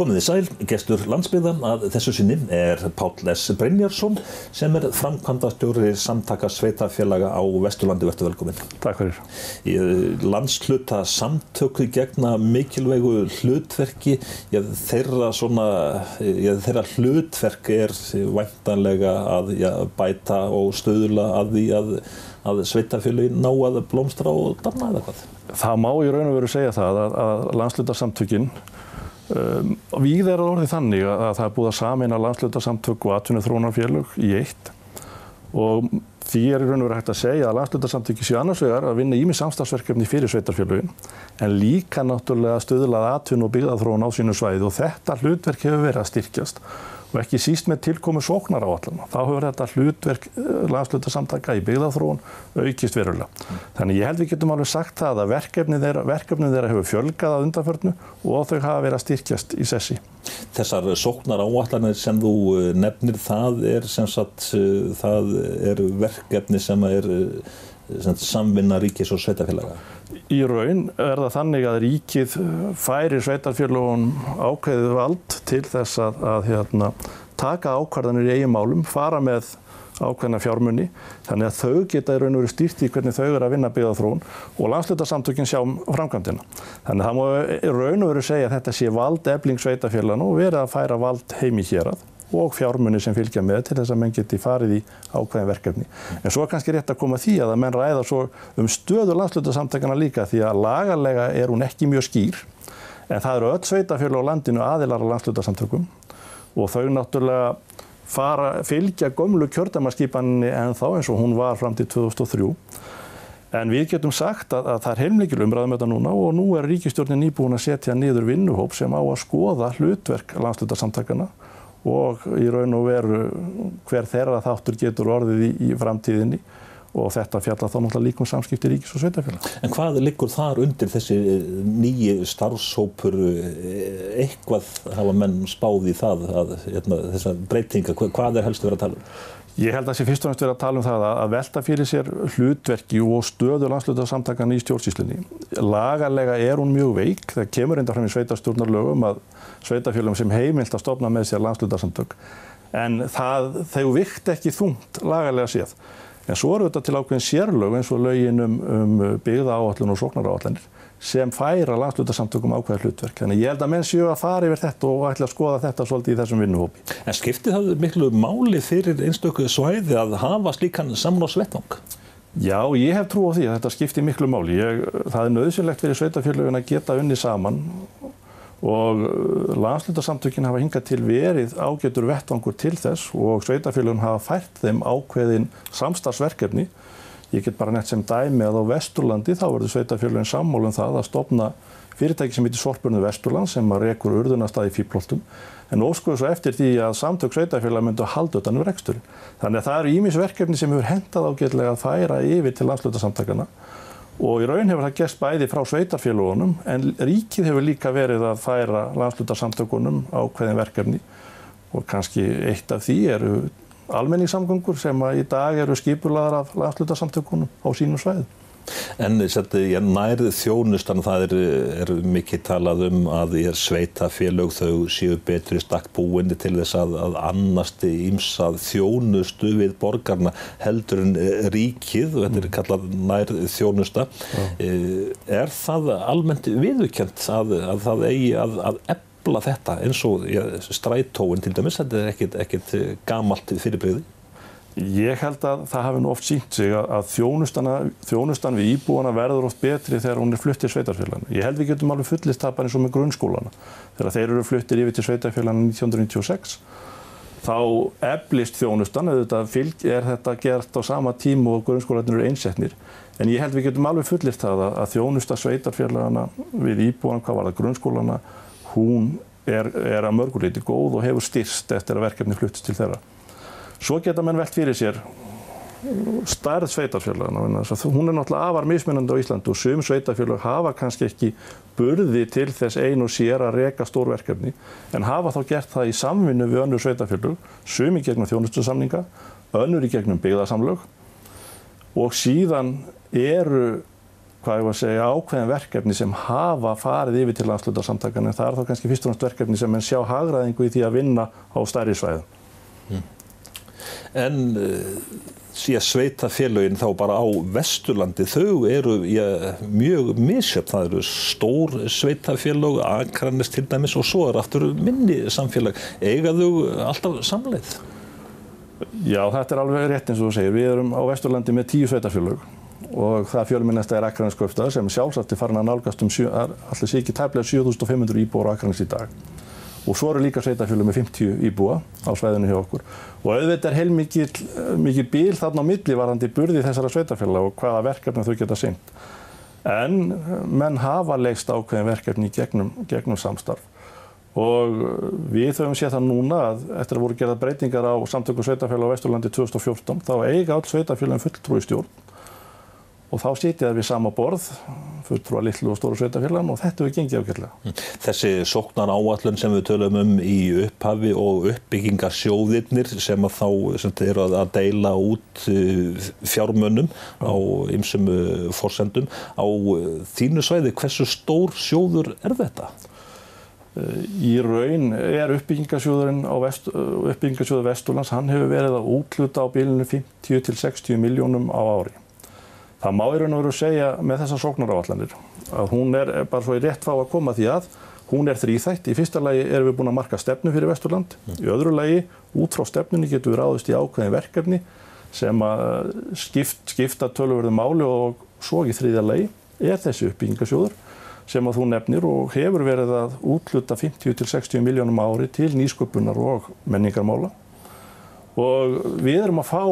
Komið þið sæl, gestur landsbyggðan að þessu sinni er Páll S. Brynjarsson sem er framkvæmdastjóri samtaka sveitafélaga á Vesturlandi verður velkominn. Takk fyrir. Í landsluta samtöku gegna mikilvægu hlutverki, já, þeirra, svona, já, þeirra hlutverk er væntanlega að já, bæta og stöðula að því að, að sveitafélagi ná að blómstra og danna eða hvað? Það má í raun og veru segja það að, að landslutarsamtökin um, við erum orðið þannig að, að það er búið að samina landslutarsamtök og atvinnið þrónarfélög í eitt. Og því er í raun og veru hægt að segja að landslutarsamtöki séu annars vegar að vinna ími samstagsverkefni fyrir sveitarfélögin en líka náttúrulega stöðulað atvinn og byggðarþróun á sínu svæði. Og þetta hlutverk hefur verið að styrkjast og ekki síst með tilkomu sóknar á allan. Þá hefur þetta hlutverk eh, landslutarsamtaka í byggðarþróun aukist verulega. Þannig ég held við getum alveg sagt það að verkefnið þeirra, verkefnið þeirra hefur fjölgað að undanförnu og þau hafa verið að styrkjast í sessi. Þessar sóknar áallanir sem þú eh, nefnir, það er sagt, eh, það er verkefni sem er sagt, samvinna ríkis og sveitafélaga? Í raun er það þannig að ríkið færi sveitarfélagun ákveðið vald til þess að, að hérna, taka ákvarðanir í eigin málum, fara með ákveðna fjármunni, þannig að þau geta í raun og veru stýrt í hvernig þau eru að vinna byggðarþróun og landslutarsamtökinn sjá um framkvæmdina. Þannig að það má í raun og veru segja að þetta sé vald efling sveitafélagin og verið að færa vald heim í hérað og fjármunni sem fylgja með til þess að menn geti farið í ákveðin verkefni. En svo er kannski rétt að koma því að að menn ræða svo um stöðu landslutarsamtökana líka því að lagarlega er hún ekki mjög skýr en það eru öll sveitafjölu á landinu aðilar á landslutarsamtökum og þau náttúrulega fara, fylgja gömlu kjördæmaskipaninni en þá eins og hún var fram til 2003 En við getum sagt að, að það er heimleikil umræðum þetta núna og nú er ríkistjórnin nýbúin að setja niður vinnuhóp sem á að skoða hlutverk landslutarsamtakana og í raun og veru hver þeirra þáttur getur orðið í, í framtíðinni og þetta fjalla þá náttúrulega líkum samskipti ríkis og sveitafélag. En hvað liggur þar undir þessi nýji starfsópur eitthvað hafa menn spáði í það að hérna, þessa breytinga, hvað er helst að vera að tala um? Ég held að það sé fyrst og næst verið að tala um það að velta fyrir sér hlutverki og stöðu landslutarsamtakan í stjórnsýslinni. Lagarlega er hún mjög veik, það kemur enda fram í sveitarstjórnarlögum að sveitafélagum sem heimilt að stopna með sér landslutarsamtök en það, þau vikt ekki þungt lagarlega séð. En svo eru þetta til ákveðin sérlög eins og lögin um, um byggða áallun og sóknar áallanir sem færa landslutarsamtökum ákveða hlutverk. Þannig ég held að menn séu að fara yfir þetta og ætla að skoða þetta svolítið í þessum vinnuhópi. En skipti það miklu máli fyrir einstöku svæði að hafa slíkan samlásvettvang? Já, ég hef trú á því að þetta skipti miklu máli. Ég, það er nöðsynlegt fyrir sveitafélagin að geta unni saman og landslutarsamtökin hafa hingað til verið ágætur vettvangur til þess og sveitafélagin hafa fært þeim ákveðin samstarfsverkefni Ég get bara nett sem dæmi að á Vesturlandi þá verður sveitafjörlun sammólum það að stopna fyrirtæki sem heitir Sorpurnu Vesturland sem að rekur urðunastæði fýrplóttum en óskuðu svo eftir því að samtök sveitafjörla myndu að halda utanum rekstur. Þannig að það eru ímisverkefni sem hefur hendað ágætlega að færa yfir til landslutasamtakana og í raun hefur það gæst bæði frá sveitafjörlunum en ríkið hefur líka verið að færa landslutasamtökunum á hverðin verkefni. Og kannski eitt af því eru almenningssamgöngur sem í dag eru skipulaðar af landslutarsamtökunum á sínum svæðu. En nærið þjónustan, það er, er mikið talað um að í sveitafélög þau séu betri stakk búinni til þess að, að annast ímsað þjónustu við borgarna heldur en ríkið, og þetta er kallað nærið þjónusta. Mm. Er það almennt viðukjönt að, að það eigi að, að efla þetta eins og ja, strætóin til dæmis, þetta er ekkert, ekkert gamalt fyrirbreyði? Ég held að það hafi nú oft sínt sig að þjónustan við íbúana verður oft betri þegar hún er flutt til sveitarfélagana. Ég held við getum alveg fullist bara eins og með grunnskólana. Þegar þeir eru fluttir yfir til sveitarfélagana 1996 þá eflist þjónustan, auðvitað er þetta gert á sama tíma og grunnskólanir eru einsetnir. En ég held við getum alveg fullist það að þjónusta sveitarfélagana við íbúana, hvað var það grunnskólana, hún er, er að mörguleiti góð og hefur styrst eftir að verkefni fluttist til þeirra. Svo geta menn velt fyrir sér stærð sveitarfélagana. Hún er náttúrulega afar mismunandi á Íslandu og sum sveitarfélag hafa kannski ekki burði til þess einu sér að reka stórverkefni en hafa þá gert það í samvinnu við önnur sveitarfélag, sum í gegnum þjónustusamninga, önnur í gegnum byggðarsamlög og síðan eru hvað ég var að segja, ákveðin verkefni sem hafa farið yfir til landslutarsamtakana en það er þá kannski fyrst og náttúrulega verkefni sem enn sjá hagraðingu í því að vinna á stærri svæðum. Mm. En uh, síðan sveitafélagin þá bara á Vesturlandi, þau eru já, mjög misjöfn. Það eru stór sveitafélag, Akranes til dæmis og svo er aftur minni samfélag. Eiga þau alltaf samleið? Já, þetta er alveg rétt eins og þú segir. Við erum á Vesturlandi með tíu sveitafélag og það fjölminnesta er Akranes Kaupstað sem sjálfsagt er farin að nálgast um allir sé ekki tæplega 7500 íbúar á Akranes í dag. Og svo eru líka sveitafjölu með 50 íbúa á svæðinu hjá okkur. Og auðvitað er heilmikið bíl þarna á milli varandi burði þessara sveitafjöla og hvaða verkefni þau geta synd en menn hafa leist ákveðin verkefni gegnum, gegnum samstarf. Og við höfum séð það núna að eftir að voru gerað breytingar á samtöku sveitafjöla á Vesturlandi 2014 þá eiga all sveitafjölum fulltrúi stjórn og þá sitjaði við sama borð fulltrúa litlu og stóru sveitafélagum og þetta hefur gengið ákveðlega. Mm. Þessi sóknar áallun sem við tölum um í upphafi og uppbyggingarsjóðirnir sem að þá sem eru að deila út uh, fjármönnum á ymsum uh, fórsendum á uh, þínu svæði, hversu stór sjóður er þetta? Í raun er uppbyggingarsjóðurinn á vest, uppbyggingarsjóður Vesturlands, hann hefur verið að útluta á bílinu 50 til 60 miljónum á ári. Það má í raun og veru segja með þessar sóknaráallanir að hún er bara svo í rétt fá að koma því að hún er þrýþætt. Í fyrsta lagi erum við búin að marka stefnu fyrir Vesturland. Í öðru lagi, út frá stefnunni getum við ráðist í ákveðin verkefni sem að skipt, skipta tölurverðu máli og svo í þrýðja lagi er þessi uppbyggingasjóður sem að þú nefnir og hefur verið að útluta 50-60 miljónum ári til nýsköpunar og menningarmála og við erum að fá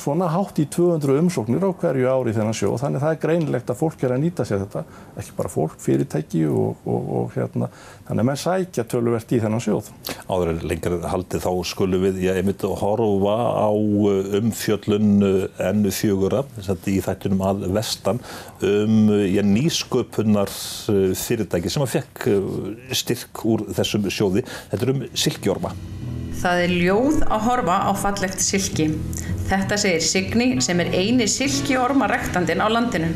svona hátt í 200 umsóknir á hverju ári þennan sjó þannig að það er greinlegt að fólk er að nýta sér þetta ekki bara fólk, fyrirtæki og, og, og hérna, þannig að menn sækja töluvert í þennan sjóð. Áður en lengur haldið þá skulum við, ég myndi að horfa á uh, umfjöllun uh, ennu fjögura, í þættunum að vestan, um ég, nýsköpunar uh, fyrirtæki sem að fekk styrk úr þessum sjóði, þetta er um silkjórma. Það er ljóð að horfa á fallegt silki. Þetta segir Signi sem er eini silkiormarektandin á landinu.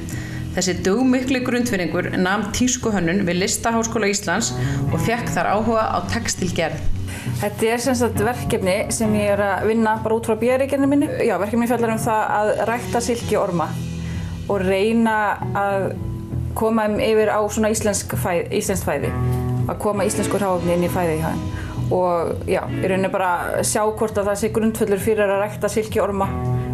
Þessi dugmikli grundfinningur namn tískuhönnun við Listaháskóla Íslands og fekk þar áhuga á textilgerð. Þetta er sem sagt verkefni sem ég er að vinna bara út frá björrikerni minni. Já, verkefni fjallar um það að rækta silkiorma og reyna að koma um yfir á svona íslensk fæði, íslensk fæði. Að koma íslensku hráfni inn í fæði í hafinn og já, ég raunin bara sjá hvort að það sé grundföllur fyrir að rækta silkiorma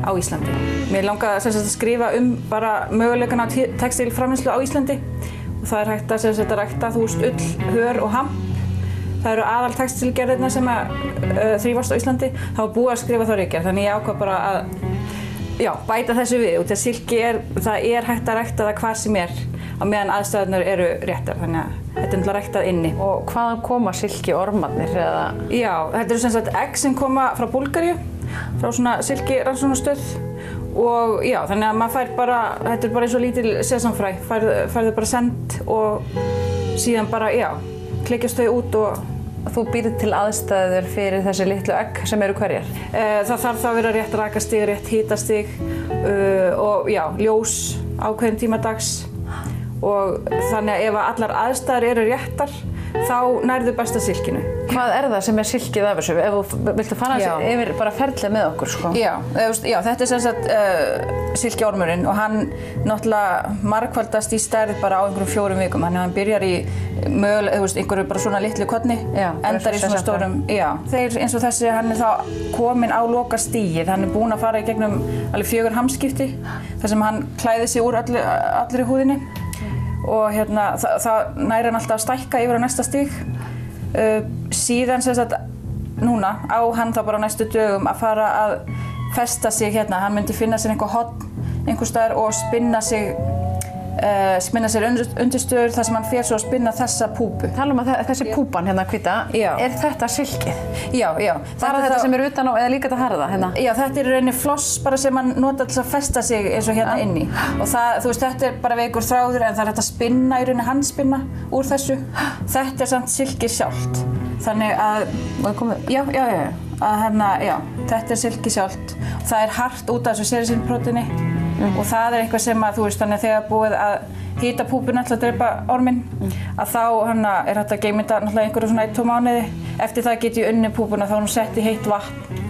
á Íslandi. Mér langaði að, að skrifa um bara möguleikana textilframhengslu á Íslandi og það er hægt að, að rækta þú veist ull, hör og ham. Það eru aðal textilgerðirna sem að, uh, þrýfast á Íslandi. Það var búið að skrifa þá ríkjar þannig ég ákvað bara að já, bæta þessu við og til silki er, það er hægt að rækta það hvar sem er á meðan aðstöðunar eru réttar þannig að þetta er náttúrulega ræktað inni. Og hvaðan koma silki ormarnir? Eða? Já, þetta eru sem sagt egg sem koma frá Búlgaríu, frá svona silki rannsóknastöð og já, þannig að maður fær bara, þetta er bara eins og lítil sesamfræ, fær, fær þau bara sendt og síðan bara, já, klikjast þau út og Þú býrð til aðstæður fyrir þessi litlu egg sem eru hverjar? Eh, það þarf þá að vera rétt rakastig, rétt hítastig uh, og já, ljós ákveðin tíma dags og þannig að ef allar aðstæðar eru réttar þá nærðu besta silkinu. Hvað er það sem er silkið af þessu? Ef þú viltu fara yfir bara ferlið með okkur sko? Já, já þetta er sem sagt uh, silkiormurinn og hann náttúrulega markvaldast í stærð bara á einhverjum fjórum vikum. Þannig að hann byrjar í möguleg, þú veist, einhverju bara svona litlu kodni, endar í svona stórum, já. Þeir eins og þessi, hann er þá komin á loka stíið, hann er búinn að fara í gegnum alveg fjögur hamskipti þar sem hann klæði sig úr allir í húðinni og hérna, það, það næri hann alltaf að stækka yfir á næsta stík. Uh, síðan sem sagt, núna á hann þá bara á næstu dögum að fara að festa sig hérna, hann myndi finna sér einhver hotn einhver staðar og spinna sig uh, spinna sér undirstöður þar sem hann fer svo að spinna þessa púpu. Tala um að þessi púpan hérna hvita, er þetta silkið? Já, já. Það er þetta sem er utan á eða líka þetta harða hérna? Já, þetta er rauninni floss bara sem hann nota til að festa sig eins og hérna inni. Og það, þú veist, þetta er bara veikur þráður en það er hægt að spinna í rauninni handspinna úr þessu. Þetta er samt silkið sjálft. Þannig að... Það komið? Já, já, já. Að hérna, já, þetta er silkið sjálft. Það er hart út af þessu serisinprótini og það er eitthvað sem að þú veist þannig að þegar búið að hýta púpuna til að drepa ormin að þá hana, er hægt að þetta náttúrulega einhverju svona 1-2 mánuði. Eftir það get ég unni púpuna þá er hún sett í heitt vatn.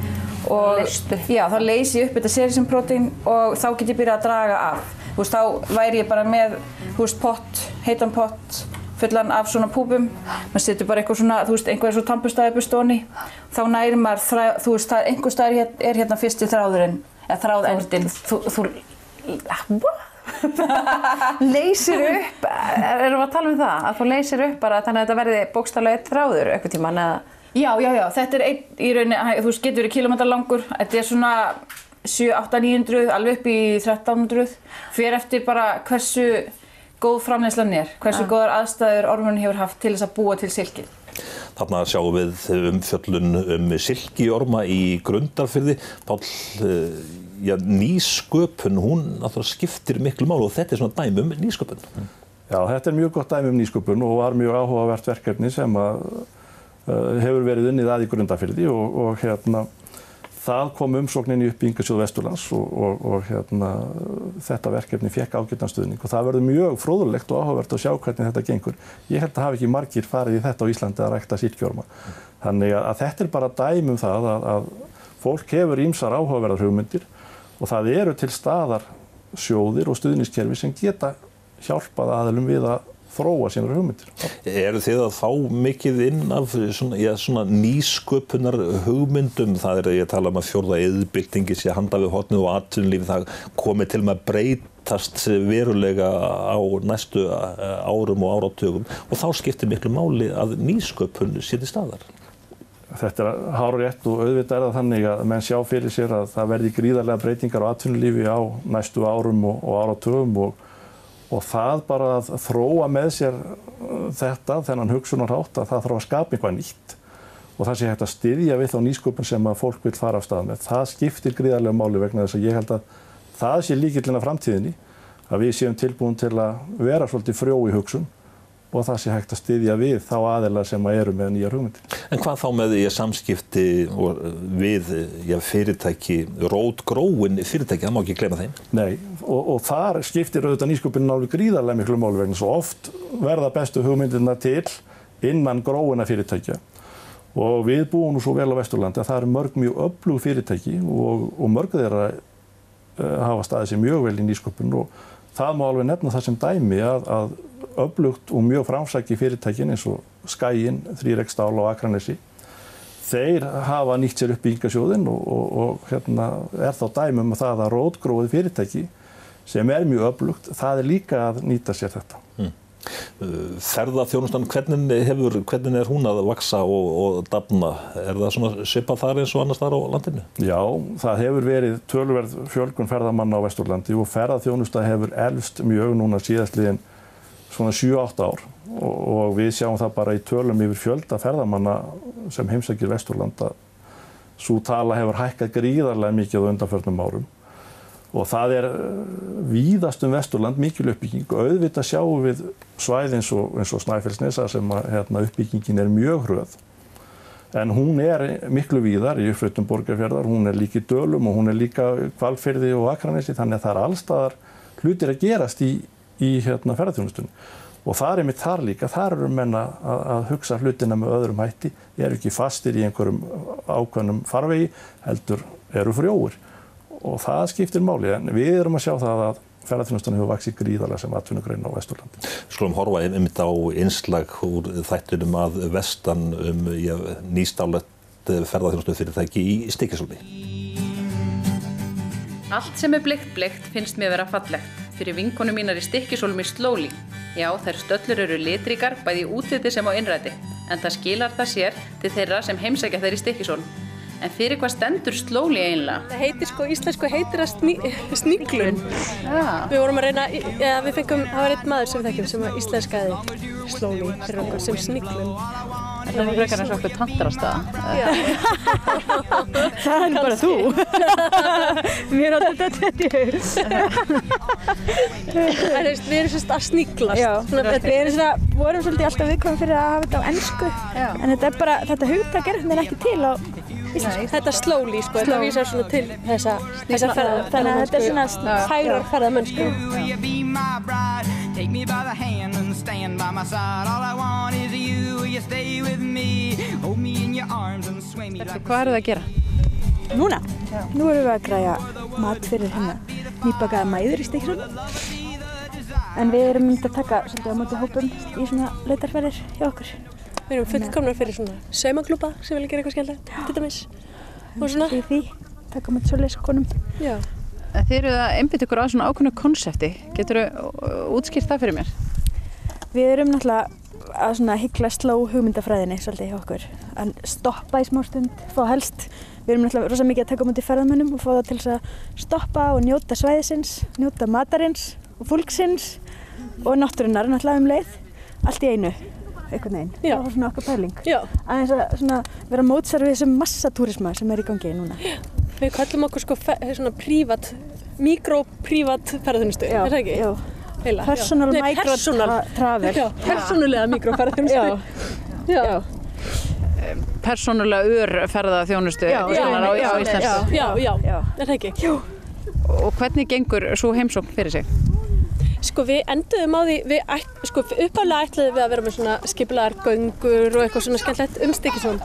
Og já, þá leysi ég upp þetta serisinprotein og þá get ég byrjað að draga af. Þú veist, þá væri ég bara með þú veist, pott, heitan pott fullan af svona púpum. Maður setur bara eitthvað svona, þú veist, einhver svo tampustæði bustóni, þá næri maður þræ, þú veist, er einhver staðar hér, er hérna fyrsti þráðurinn, eða þráðendinn. Þú, þú, Leysir upp, erum við að tala um það? Að þú leysir upp bara þannig að þetta verði bókstaflega eitt þráður eitthvað tíman eða? Já, já, já, þetta er einn í rauninni, þú veist, getur verið kilometra langur, þetta er svona 7, 8, 900, alveg upp í 1300, fyrir eftir bara hversu góð framleyslan er, hversu góðar aðstæður ormunni hefur haft til þess að búa til silkið. Þarna sjáum við umfjöllun um silkiorma í grundarfyrði. Pál, eh, já, nýsköpun, hún náttúrulega skiptir miklu málu og þetta er svona dæmi um nýsköpun. Já, þetta er mjög gott dæmi um nýsköpun og var mjög áhugavert verkefni sem að, uh, hefur verið unnið að í grundafyrði og, og hérna, það kom umsókninni upp í Ingersjóð Vesturlands og, og, og hérna, þetta verkefni fekk ágættan stuðning og það verður mjög fróðulegt og áhugavert að sjá hvernig þetta gengur. Ég held að hafi ekki margir farið í þetta á Íslandi að rækta sýrkjórma. Þannig að, að þetta er bara dæmi um það að, að fólk hefur ímsar áhugaverðar hugmyndir og það eru til staðar sjóðir og stuðniskerfi sem geta hjálpað aðlum við að þróa sínar hugmyndir. Eru þið að fá mikið inn af svona, já, svona nýsköpunar hugmyndum? Það er ég að tala um að fjórða eðbyltingi sé handa við hotnu og atvinnulífi það komið til með að breytast verulega á næstu eh, árum og áratugum og þá skiptir miklu máli að nýsköpun sé til staðar. Þetta er hár rétt og auðvitað er það þannig að menn sjá fyrir sér að það verði gríðarlega breytingar á atvinnulífi á næstu árum og, og áratugum og, og það bara að þróa með sér uh, þetta, þennan hugsunarhátt að það þarf að skapa eitthvað nýtt og það sé hægt að styðja við þá nýsköpun sem að fólk vil fara af stað með. Það skiptir gríðarlega máli vegna þess að ég held að það sé líkillin af framtíðinni að við séum tilbúin til að vera svolítið frjó í hugsun og það sé hægt að styðja við þá aðeila sem að eru með nýjar hugmyndir. En hvað þá með ég samskipti eh, við já, fyrirtæki, rótgróin fyrirtæki, það má ekki glema þeim? Nei, og, og þar skiptir auðvitað nýsköpunin alveg gríðarlega miklu máli vegna svo oft verða bestu hugmyndirna til innan gróina fyrirtækja og við búum nú svo vel á Vesturlandi að það eru mörg mjög öflug fyrirtæki og, og mörg þeirra uh, hafa staðið sér mjög vel í nýsköpun og það má alveg nefna það sem dæmi að, að öflugt og mjög framsæki fyrirtækin eins og Skæin, Þrýreikstál og Akranesi þeir hafa nýtt sér upp í yngasjóðin og, og, og hérna, er þá dæmum að það að rótgróði fyrirtæki sem er mjög öflugt, það er líka að nýta sér þetta. Ferðarþjónustan, hvernig, hefur, hvernig er hún að vaksa og, og dafna? Er það svona svipað þar eins og annars þar á landinu? Já, það hefur verið tölverð fjölgun ferðamanna á Vesturlandi og ferðarþjónusta hefur elst mjög núna síðastliðin svona 7-8 ár. Og, og við sjáum það bara í tölum yfir fjölda ferðamanna sem heimsækir Vesturlanda. Svo tala hefur hækkað gríðarlega mikið á undanförnum árum. Og það er eh, víðast um Vesturland mikil uppbygging. Og auðvitað sjáum við svæði eins og, og Snæfellsnesa sem að, hérna, uppbyggingin er mjög hröð. En hún er miklu víðar í uppflutum borgarfjörðar, hún er líka í Dölum og hún er líka kvalfyrði og Akranesi. Þannig að það er allstaðar hlutir að gerast í, í hérna, ferðarþjónustunni og það er mitt þar líka, þar eru menna að, að hugsa hlutina með öðrum hætti, eru ekki fastir í einhverjum ákveðnum farvegi, heldur eru frjóir og það skiptir máli en við erum að sjá það að ferðarþjónustan hefur vaksið gríðarlega sem atvinnugrein á Vesturlandi. Skulum horfa einmitt á einslag úr þættunum að vestan um ja, nýstálegt ferðarþjónustu fyrirtæki í Stikisólni. Allt sem er bleikt bleikt finnst mér vera fallegt. Fyrir vinkonu mínar í Stikkisólmi Slóli. Já, þær stöllur eru litrikar bæði í útliti sem á innræti. En það skilar það sér til þeirra sem heimsækja þeir í Stikkisólm. En fyrir hvað stendur Slóli einlega? Það heitir sko, íslensku heitir það sní, sníklun. Já. Við vorum að reyna, eða við fengum, það var einn maður sem þekkjum sem að íslenskaði slóli fyrir okkur sem sníklun. Það er frekar eins og okkur tantarastæða. Já. Það er bara þú. Mér átti þetta þetta í hug. En þú veist, við erum svolítið að sníklast. Já, Svona, við þetta er erum svona, vorum svolítið alltaf viðkvæm fyrir að hafa þetta á ennsku Já. en þetta er bara, þetta hugtak er ekki til á Þetta slowly, sko, þetta vísar svona til þessa, þessa ferða, Þannig að þetta er svona hægrar bride? Take me by the hand and stand by my side. All I want is you. You stay with me? Hold me in your arms and sway me like Hvað eru það að gera? Núna? Nú erum við að græja mat fyrir hérna nýbakaða mæður í Stíksson. En við erum myndið að taka svolítið á móti hópum í svona leitarferðir hjá okkur. Við erum fullkomnar fyrir svona saumaklúpa sem vilja gera eitthvað skemmtilegt, til dæmis. Og svona. Í því, taka á móti svoleiðis konum. Já. En Þið eru að einbytta ykkur á svona ákveðnu konsepti. Getur útskýrt það fyrir mér? Við erum náttúrulega að svona hyggla sló hugmyndafræðinni svolítið hjá okkur. Að stoppa í smá stund, fá helst. Við erum náttúrulega rosa mikið að taka á móti ferðamönnum og fá það til að stoppa og njóta svæðisins, njóta matarins og fólksins og náttúrunar náttúrulega um leið. Allt í einu, einhvern veginn. Já. Það var svona okkar pæling. Já. Aðeins að svona vera mótsarfið þessum massatúrisma sem er í gangi núna. Við kallum okkur sko svona prívat, mikro-prívat ferðarþjónustu, Já, er það ekki? já. Heila, Personal já. Nei, micro personal. tra- travel. Já, persónulega mikro-ferðarþjónustu. Já. Já. Persónulega ör ferðaþjónustu Já, já, já, já. Já, já, Já. er það ekki? Jú. Og hvernig gengur svo heimsókn fyrir sig? Sko við enduðum á því, við sko uppálega ætlaðum við að vera með svona skipulegar göngur og eitthvað svona skemmtilegt umstykkisvon.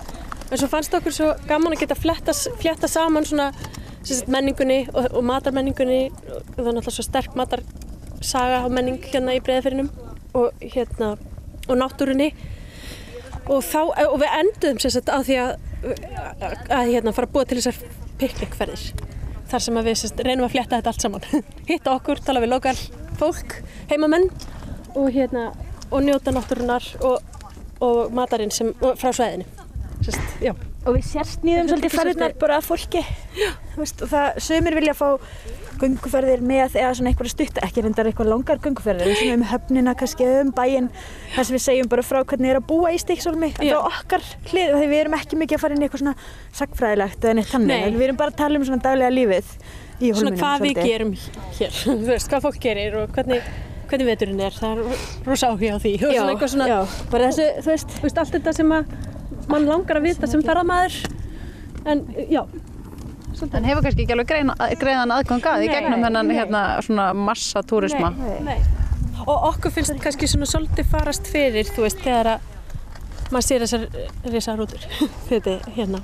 En svo fannst okkur svo gaman að geta fletta, saman svona sagt, menningunni og, og matarmenningunni. Og það er náttúrulega svo sterk matarsaga og menning hérna í breiðaferinum og hérna og náttúrunni. Og þá, og við enduðum sagt á því að, að, að hérna fara að búa til þessar piknikferðir þar sem við sagt, reynum að fletta þetta allt saman. Hitta okkur, tala við lokal fólk heimamenn og hérna og njóta náttúrunar og, og matarinn sem, og frá sveðinu. Og við sérsnýðum svolítið ferðirnar bara að fólki. Veist, og það, sömur vilja fá gönguferðir með eða svona eitthvað stutt, ekki reyndar eitthvað langar gönguferðir, svona um höfnina kannski eða um bæinn, þar sem við segjum bara frá hvernig er að búa í Stíksólmi, frá okkar hlið, því við erum ekki mikið að fara inn í eitthvað svona sagfræðilegt eða neitt þannig, Nei. við erum bara að tala um svona daglega lífið í svona hólminum. hvað við gerum hér þú veist, hvað fólk gerir og hvernig, hvernig veturinn er það er rosa áhuga á því og Já, svona eitthvað svona, já, bara þessu, þú veist, þú veist, allt þetta sem að mann langar að vita sem ferðamaður en já, En hefur kannski ekki alveg greina, greiðan aðgang að í Nei, gegnum þennan nei. hérna svona massatúrisma? Nei. Og okkur finnst kannski svona svolítið farast fyrir, þú veist, þegar að maður sér þessar risa rútur, þetta hérna,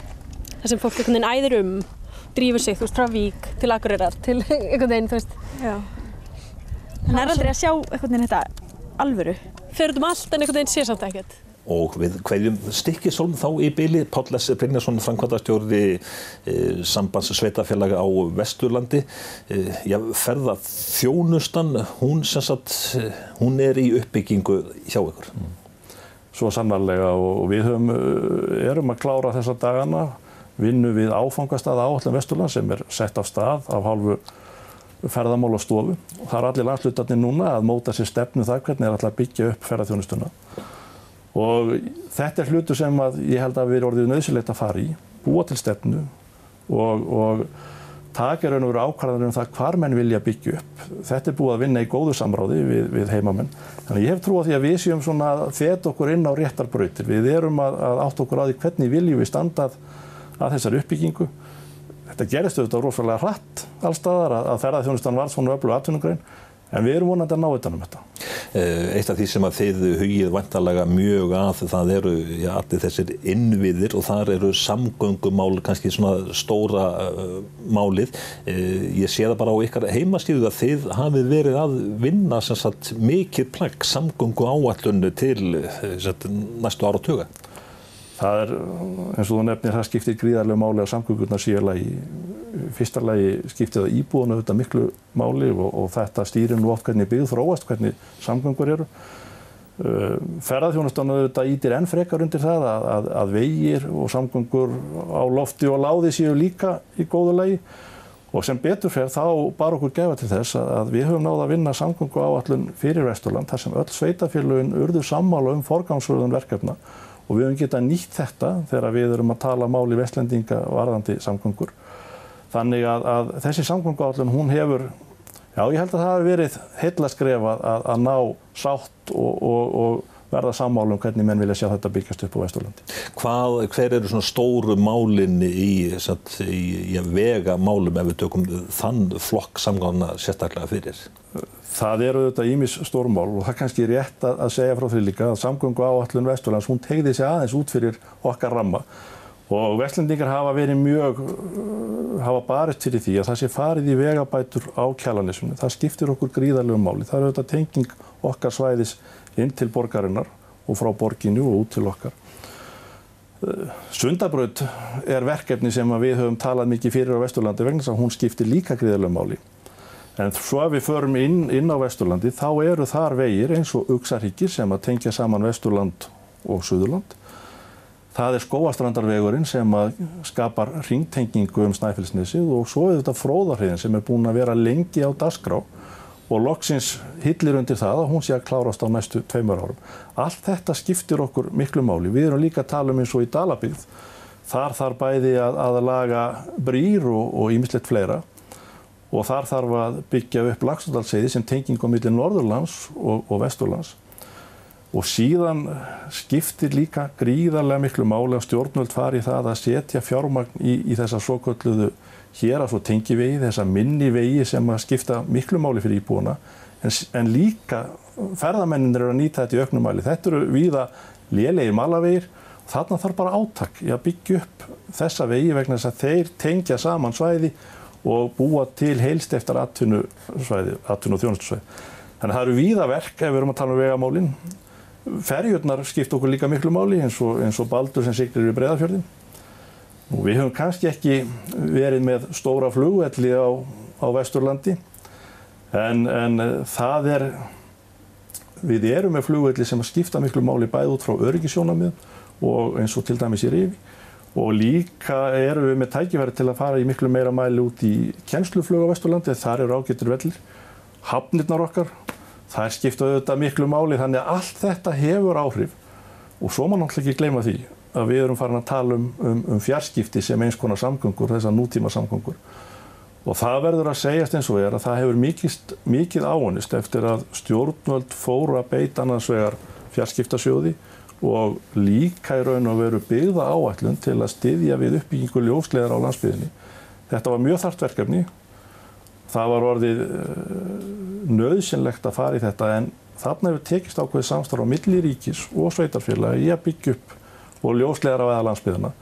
það sem fólk einhvern veginn æðir um, drífur sig, þú veist, frá Vík til Akureyrar, til einhvern veginn, þú veist, já. En er aldrei að sjá einhvern veginn þetta alvöru. út um allt en einhvern veginn sé samt ekkert. Og við hverjum stikkisólm þá í byli, Páll S. Brynjarsson, framkvæmdastjóri e, sambands sveitafélaga á Vesturlandi. E, já, ferða þjónustan, hún, sem sagt, eh, hún er í uppbyggingu hjá ykkur. Svo sannarlega og við höfum, erum að klára þessa dagana, vinnu við áfangastað áallum Vesturland sem er sett af stað af hálfu ferðamál og stofu. Og það er allir landslutarnir núna að móta sér stefnu það hvernig er alltaf að byggja upp ferðarþjónustuna. Og þetta er hlutu sem ég held að við erum orðið nöðsilegt að fara í, búa til stefnu og, og taka raun og veru ákvarðanir um það hvar menn vilja byggja upp. Þetta er búið að vinna í góðu samráði við, við heimamenn. Þannig ég hef trú á því að við séum svona fet okkur inn á réttar brautir. Við erum að, að átt okkur á því hvernig viljum við standa að, þessar uppbyggingu. Þetta gerist auðvitað rosalega hratt allstaðar að, að ferðarþjónustan var svona öflug atvinnugrein en við erum vonandi að ná utan um þetta. Eh, Eitt af því sem að þið hugið vantarlega mjög að það eru já, allir þessir innviðir og þar eru samgöngumál kannski svona stóra uh, málið. Uh, ég sé það bara á ykkar heimastíðu að þið hafið verið að vinna sagt, mikið plagg samgöngu áallunni til sagt, næstu ára tuga. Það er, eins og þú nefnir, það skiptir gríðarlega máli á samgöngurnar síðan í fyrsta lagi skiptir það íbúinu þetta miklu máli og, og þetta stýrir nú oft hvernig byggð þróast, hvernig samgöngur eru. Uh, Ferðarþjónustan auðvitað ítir enn frekar undir það að, að, að vegir og samgöngur á lofti og láði séu líka í góðu lagi. Og sem betur fer þá bar okkur gefa til þess að, við höfum náða að vinna samgöngu áallun fyrir Vesturland þar sem öll sveitafélugin urðu sammála um forgangsröðun verkefna og við höfum getað nýtt þetta þegar við erum að tala máli vestlendinga varðandi samgöngur. Þannig að, að þessi samgönguáallun hún hefur, já ég held að það hafi verið heilla skref að, að, að ná sátt og, og, og verða sammála um hvernig menn vilja sjá þetta byggjast upp á Vesturlandi. Hvað, hver eru svona stóru málinni í, satt, í, í vega málum ef við tökum þann flokk samgáðana sérstaklega fyrir? Það eru auðvitað ímis stórmál og það er kannski rétt að, að segja frá því líka að samgöngu áallun Vesturlands, hún tegði sig aðeins út fyrir okkar ramma og vestlendingar hafa verið mjög, hafa barist fyrir því að það sé farið í vegabætur á kjalanissunni. Það skiptir okkur gríðarlegum máli. Það eru auðvitað tenging okkar svæðis inn til borgarinnar og frá borginu og út til okkar. Sundabraut er verkefni sem við höfum talað mikið fyrir á Vesturlandi vegna þess að hún skiptir líka gríðarlegum máli. En svo að við förum inn, inn á Vesturlandi þá eru þar vegir eins og Uxarhyggir sem að tengja saman Vesturland og Suðurland Það er skóastrandarvegurinn sem skapar ringtengingu um Snæfellsnesið og svo er þetta fróðarhriðin sem er búin að vera lengi á dasgrá og loksins hillir undir það að hún sé að klárast á næstu tveimur árum. Allt þetta skiptir okkur miklu máli. Við erum líka að tala um eins og í Dalabygð. Þar þarf bæði að, að laga brýr og ímislegt fleira og þar þarf að byggja upp Lagsdalseiði sem tenging á millir Norðurlands og, og Vesturlands og síðan skiptir líka gríðarlega miklu máli að stjórnvöld fari það að setja fjármagn í, í þessa svo kölluðu hér að svo tengi vegi, þessa minni vegi sem að skipta miklu máli fyrir íbúana en, en líka ferðamennin eru að nýta þetta í auknum mæli. Þetta eru viða lélegir malavegir og þarna þarf bara átak í að byggja upp þessa vegi vegna þess að þeir tengja saman svæði og búa til heilst eftir 18 og þjónustusvæði. Þannig að það eru víða verk ef við erum að tala um vegamálinn Ferjurnar skipt okkur líka miklu máli eins og, eins og Baldur sem siglir í Breðafjörðin. Við höfum kannski ekki verið með stóra flugvelli á, á Vesturlandi. En, en það er, við erum með flugvelli sem skipta miklu máli bæð út frá öryggisjónamið og eins og til dæmis í Rífi og líka erum við með tækifæri til að fara í miklu meira mæli út í kjensluflug á Vesturlandi, þar eru ágættir vellir, hafnirnar okkar það er skipt auðvitað miklu máli. Þannig að allt þetta hefur áhrif. Og svo má náttúrulega ekki gleyma því að við erum farin að tala um, um, um fjarskipti sem eins konar samgöngur, þessar nútíma samgöngur og það verður að segjast eins og er að það hefur mikið, mikið áonist eftir að stjórnvöld fóru að beita annars vegar fjarskiptasjóði og líka í raun og veru byggða áætlun til að styðja við uppbyggingu ljósleðar á landsbyðinni. Þetta var mjög þart verkefni það var orðið eh, nöðsynlegt að fara í þetta en þarna hefur tekist ákveðið samstarf á milliríkis og sveitarfélagi í að byggja upp og ljóslegar á eða landsbyðina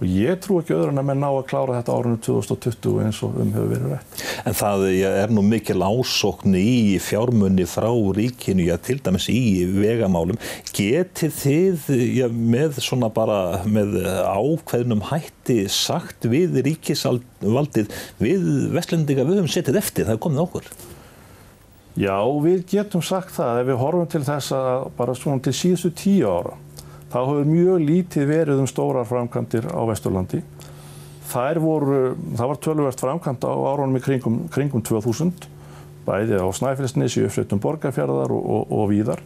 og ég trú ekki öðrun að menn ná að klára þetta árunum 2020 eins og um hefur verið rætt. En það er nú mikil ásokn í fjármunni frá ríkinu, já til dæmis í vegamálum. Getið þið já, með svona bara með ákveðnum hætti sagt við ríkisvaldið, við vestlendinga við höfum setið eftir, það er komið okkur? Já, við getum sagt það ef við horfum til þess að bara svona til síðustu tíu ára þá hefur mjög lítið verið um stórar framkvæmdir á Vesturlandi. Voru, það var tölvert framkvæmt á árunum í kringum, kringum 2000, bæði á Snæfellsnesi, uppsveitum borgarfjörðar og, og, og víðar.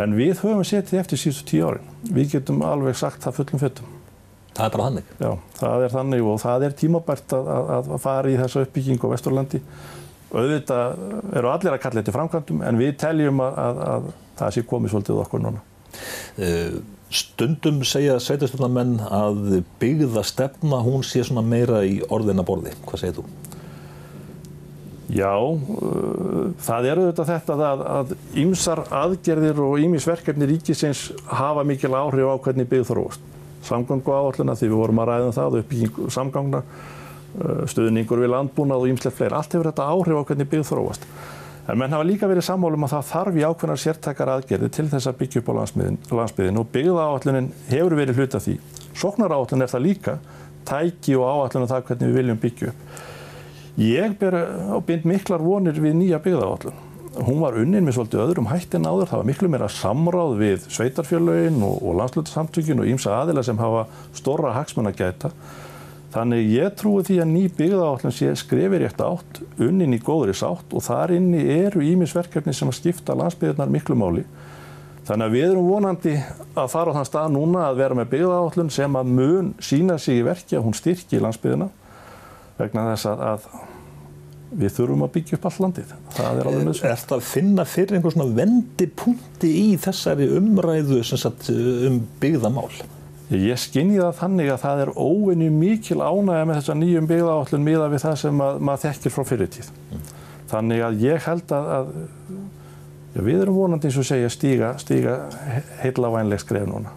En við höfum setið eftir síðustu tíu árin. Við getum alveg sagt það fullum föttum. Það er bara þannig? Já, það er þannig og það er tímabært að, að, að fara í þessa uppbygging á Vesturlandi. Auðvitað eru allir að kalla þetta framkvæmdum en við teljum að, að það sé komið svolítið okkur núna. Uh, Stundum segja sveitarstjórnarmenn að byggða stefna hún sé svona meira í orðina borði. Hvað segir þú? Já, uh, það eru þetta þetta að, að ýmsar aðgerðir og ýmisverkefni ríkisins hafa mikil áhrif á hvernig byggð þróast. Samgangu áallina því við vorum að ræða um það, uppbygging samgangna, uh, stuðningur við landbúnað og ýmslega fleiri. Allt hefur þetta áhrif á hvernig byggð þróast. En menn hafa líka verið sammálum að það þarf í ákveðnar sértakar aðgerði til þess að byggja upp á landsbyðinu og byggða áallunin hefur verið hluta því. Soknar áallun er það líka, tæki og áallun og það hvernig við viljum byggja upp. Ég ber á bind miklar vonir við nýja byggða áallun. Hún var unnin með svolítið öðrum hættin áður, það var miklu meira samráð við sveitarfjörlaugin og, og landslutasamtökin og ímsa aðila sem hafa stóra hagsmenn að gæta. Þannig ég trúi því að ný byggðaállin sé skrefir rétt átt, unnin í góðri sátt og þar inni eru ímisverkefni sem að skipta landsbyggðunar miklu máli. Þannig að við erum vonandi að fara á þann stað núna að vera með byggðaállin sem að mun sína sig í verki að hún styrki landsbyggðina vegna þess að, að við þurfum að byggja upp all landið. Það er alveg nöðsum. Er þetta að finna fyrir einhver svona vendipunkti í þessari umræðu um byggðamál? Ég skinni það þannig að það er óvinni mikil ánægja með þessa nýjum byggðaállun miða við það sem að, maður þekkir frá fyrirtíð. Þannig að ég held að, að já, við erum vonandi eins og segja stíga, stíga heila vænleg skref núna.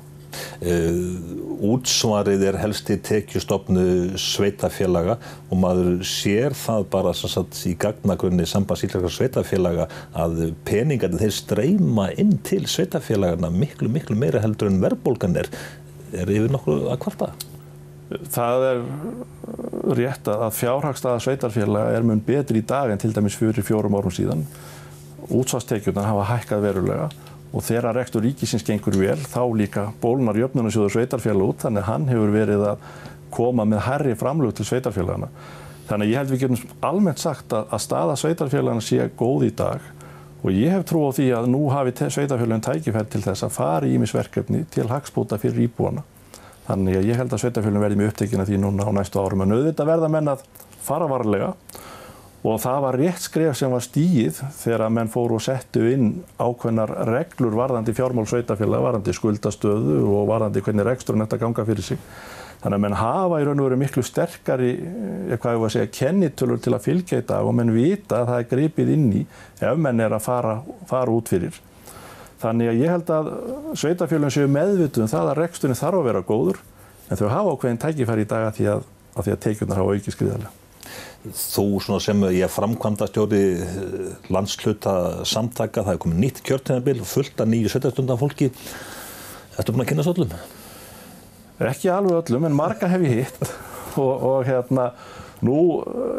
Uh, útsvarið er helsti tekjustofnu sveitafélaga og maður sér það bara sagt, í gagnagrunni sambandsýtlarkar sveitafélaga að peningarnir þeir streyma inn til sveitafélagana miklu, miklu meira heldur en verðbólgan er. Er yfir nokkuð að kvarta? Það er rétt að fjárhagstaða sveitarfélaga er mun betri í dag en til dæmis fyrir fjórum árum síðan. Útsvarstekjurnar hafa hækkað verulega og þegar rekstur ríkisins gengur vel þá líka bólunar jöfnunarsjóður sveitarfélag út þannig að hann hefur verið að koma með herri framlög til sveitarfélagana. Þannig að ég held við getum almennt sagt að, að staða sveitarfélagana sé góð í dag og ég hef trú á því að nú hafi sveitarfélagin tækifært til þess að fara í ímisverkefni til hagspóta fyrir íbúana. Þannig að ég held að sveitarfélagin verði með upptekina því núna á næstu árum en auðvitað verða menn að fara varlega og það var rétt skref sem var stíið þegar að menn fóru og settu inn ákveðnar reglur varðandi fjármál sveitafélag, varðandi skuldastöðu og varðandi hvernig reksturinn þetta ganga fyrir sig. Þannig að menn hafa í raun og veru miklu sterkari, eh, hvað ég var að segja, kennitölur til að fylgja í dag og menn vita að það er greipið inn í ef menn er að fara, fara út fyrir. Þannig að ég held að sveitafélagin séu meðvituð um það að reksturinn þarf að vera góður en þau hafa ákveðin tækifæri í dag að því að, að, að tekjurnar hafa aukið skriðarlega. Þú sem ég framkvæmda stjóri landsluta samtaka, það er komið nýtt kjörtíðanbíl, fullt af nýju sveitastundar fólki. Ertu búin að kynna svo öllum? Ekki alveg öllum, en marga hef ég hitt. Og, og hérna, nú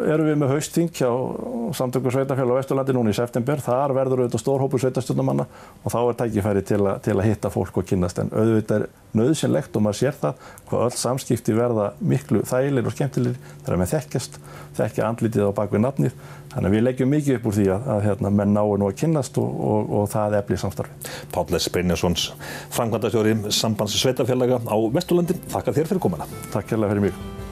erum við með hausting hjá samtöku sveitafélag á Vesturlandi núna í september. Þar verður auðvitað stórhópur sveitastundamanna og þá er tækifæri til, a, til að hitta fólk og kynast. En auðvitað er nöðsynlegt og maður sér það hvað öll samskipti verða miklu þægilegir og skemmtilegir þegar með þekkjast, þekkja andlitið á bakvið nafnið. Þannig að við leggjum mikið upp úr því að, að hérna, menn náu nú að kynnast og, og, og það eflið samstarfi. Páll S. Brynjarsons, framkvæmdastjóri sambands sveitafélaga á Vesturlandi. Þakka þér fyrir komuna. Takk hérlega fyrir mig.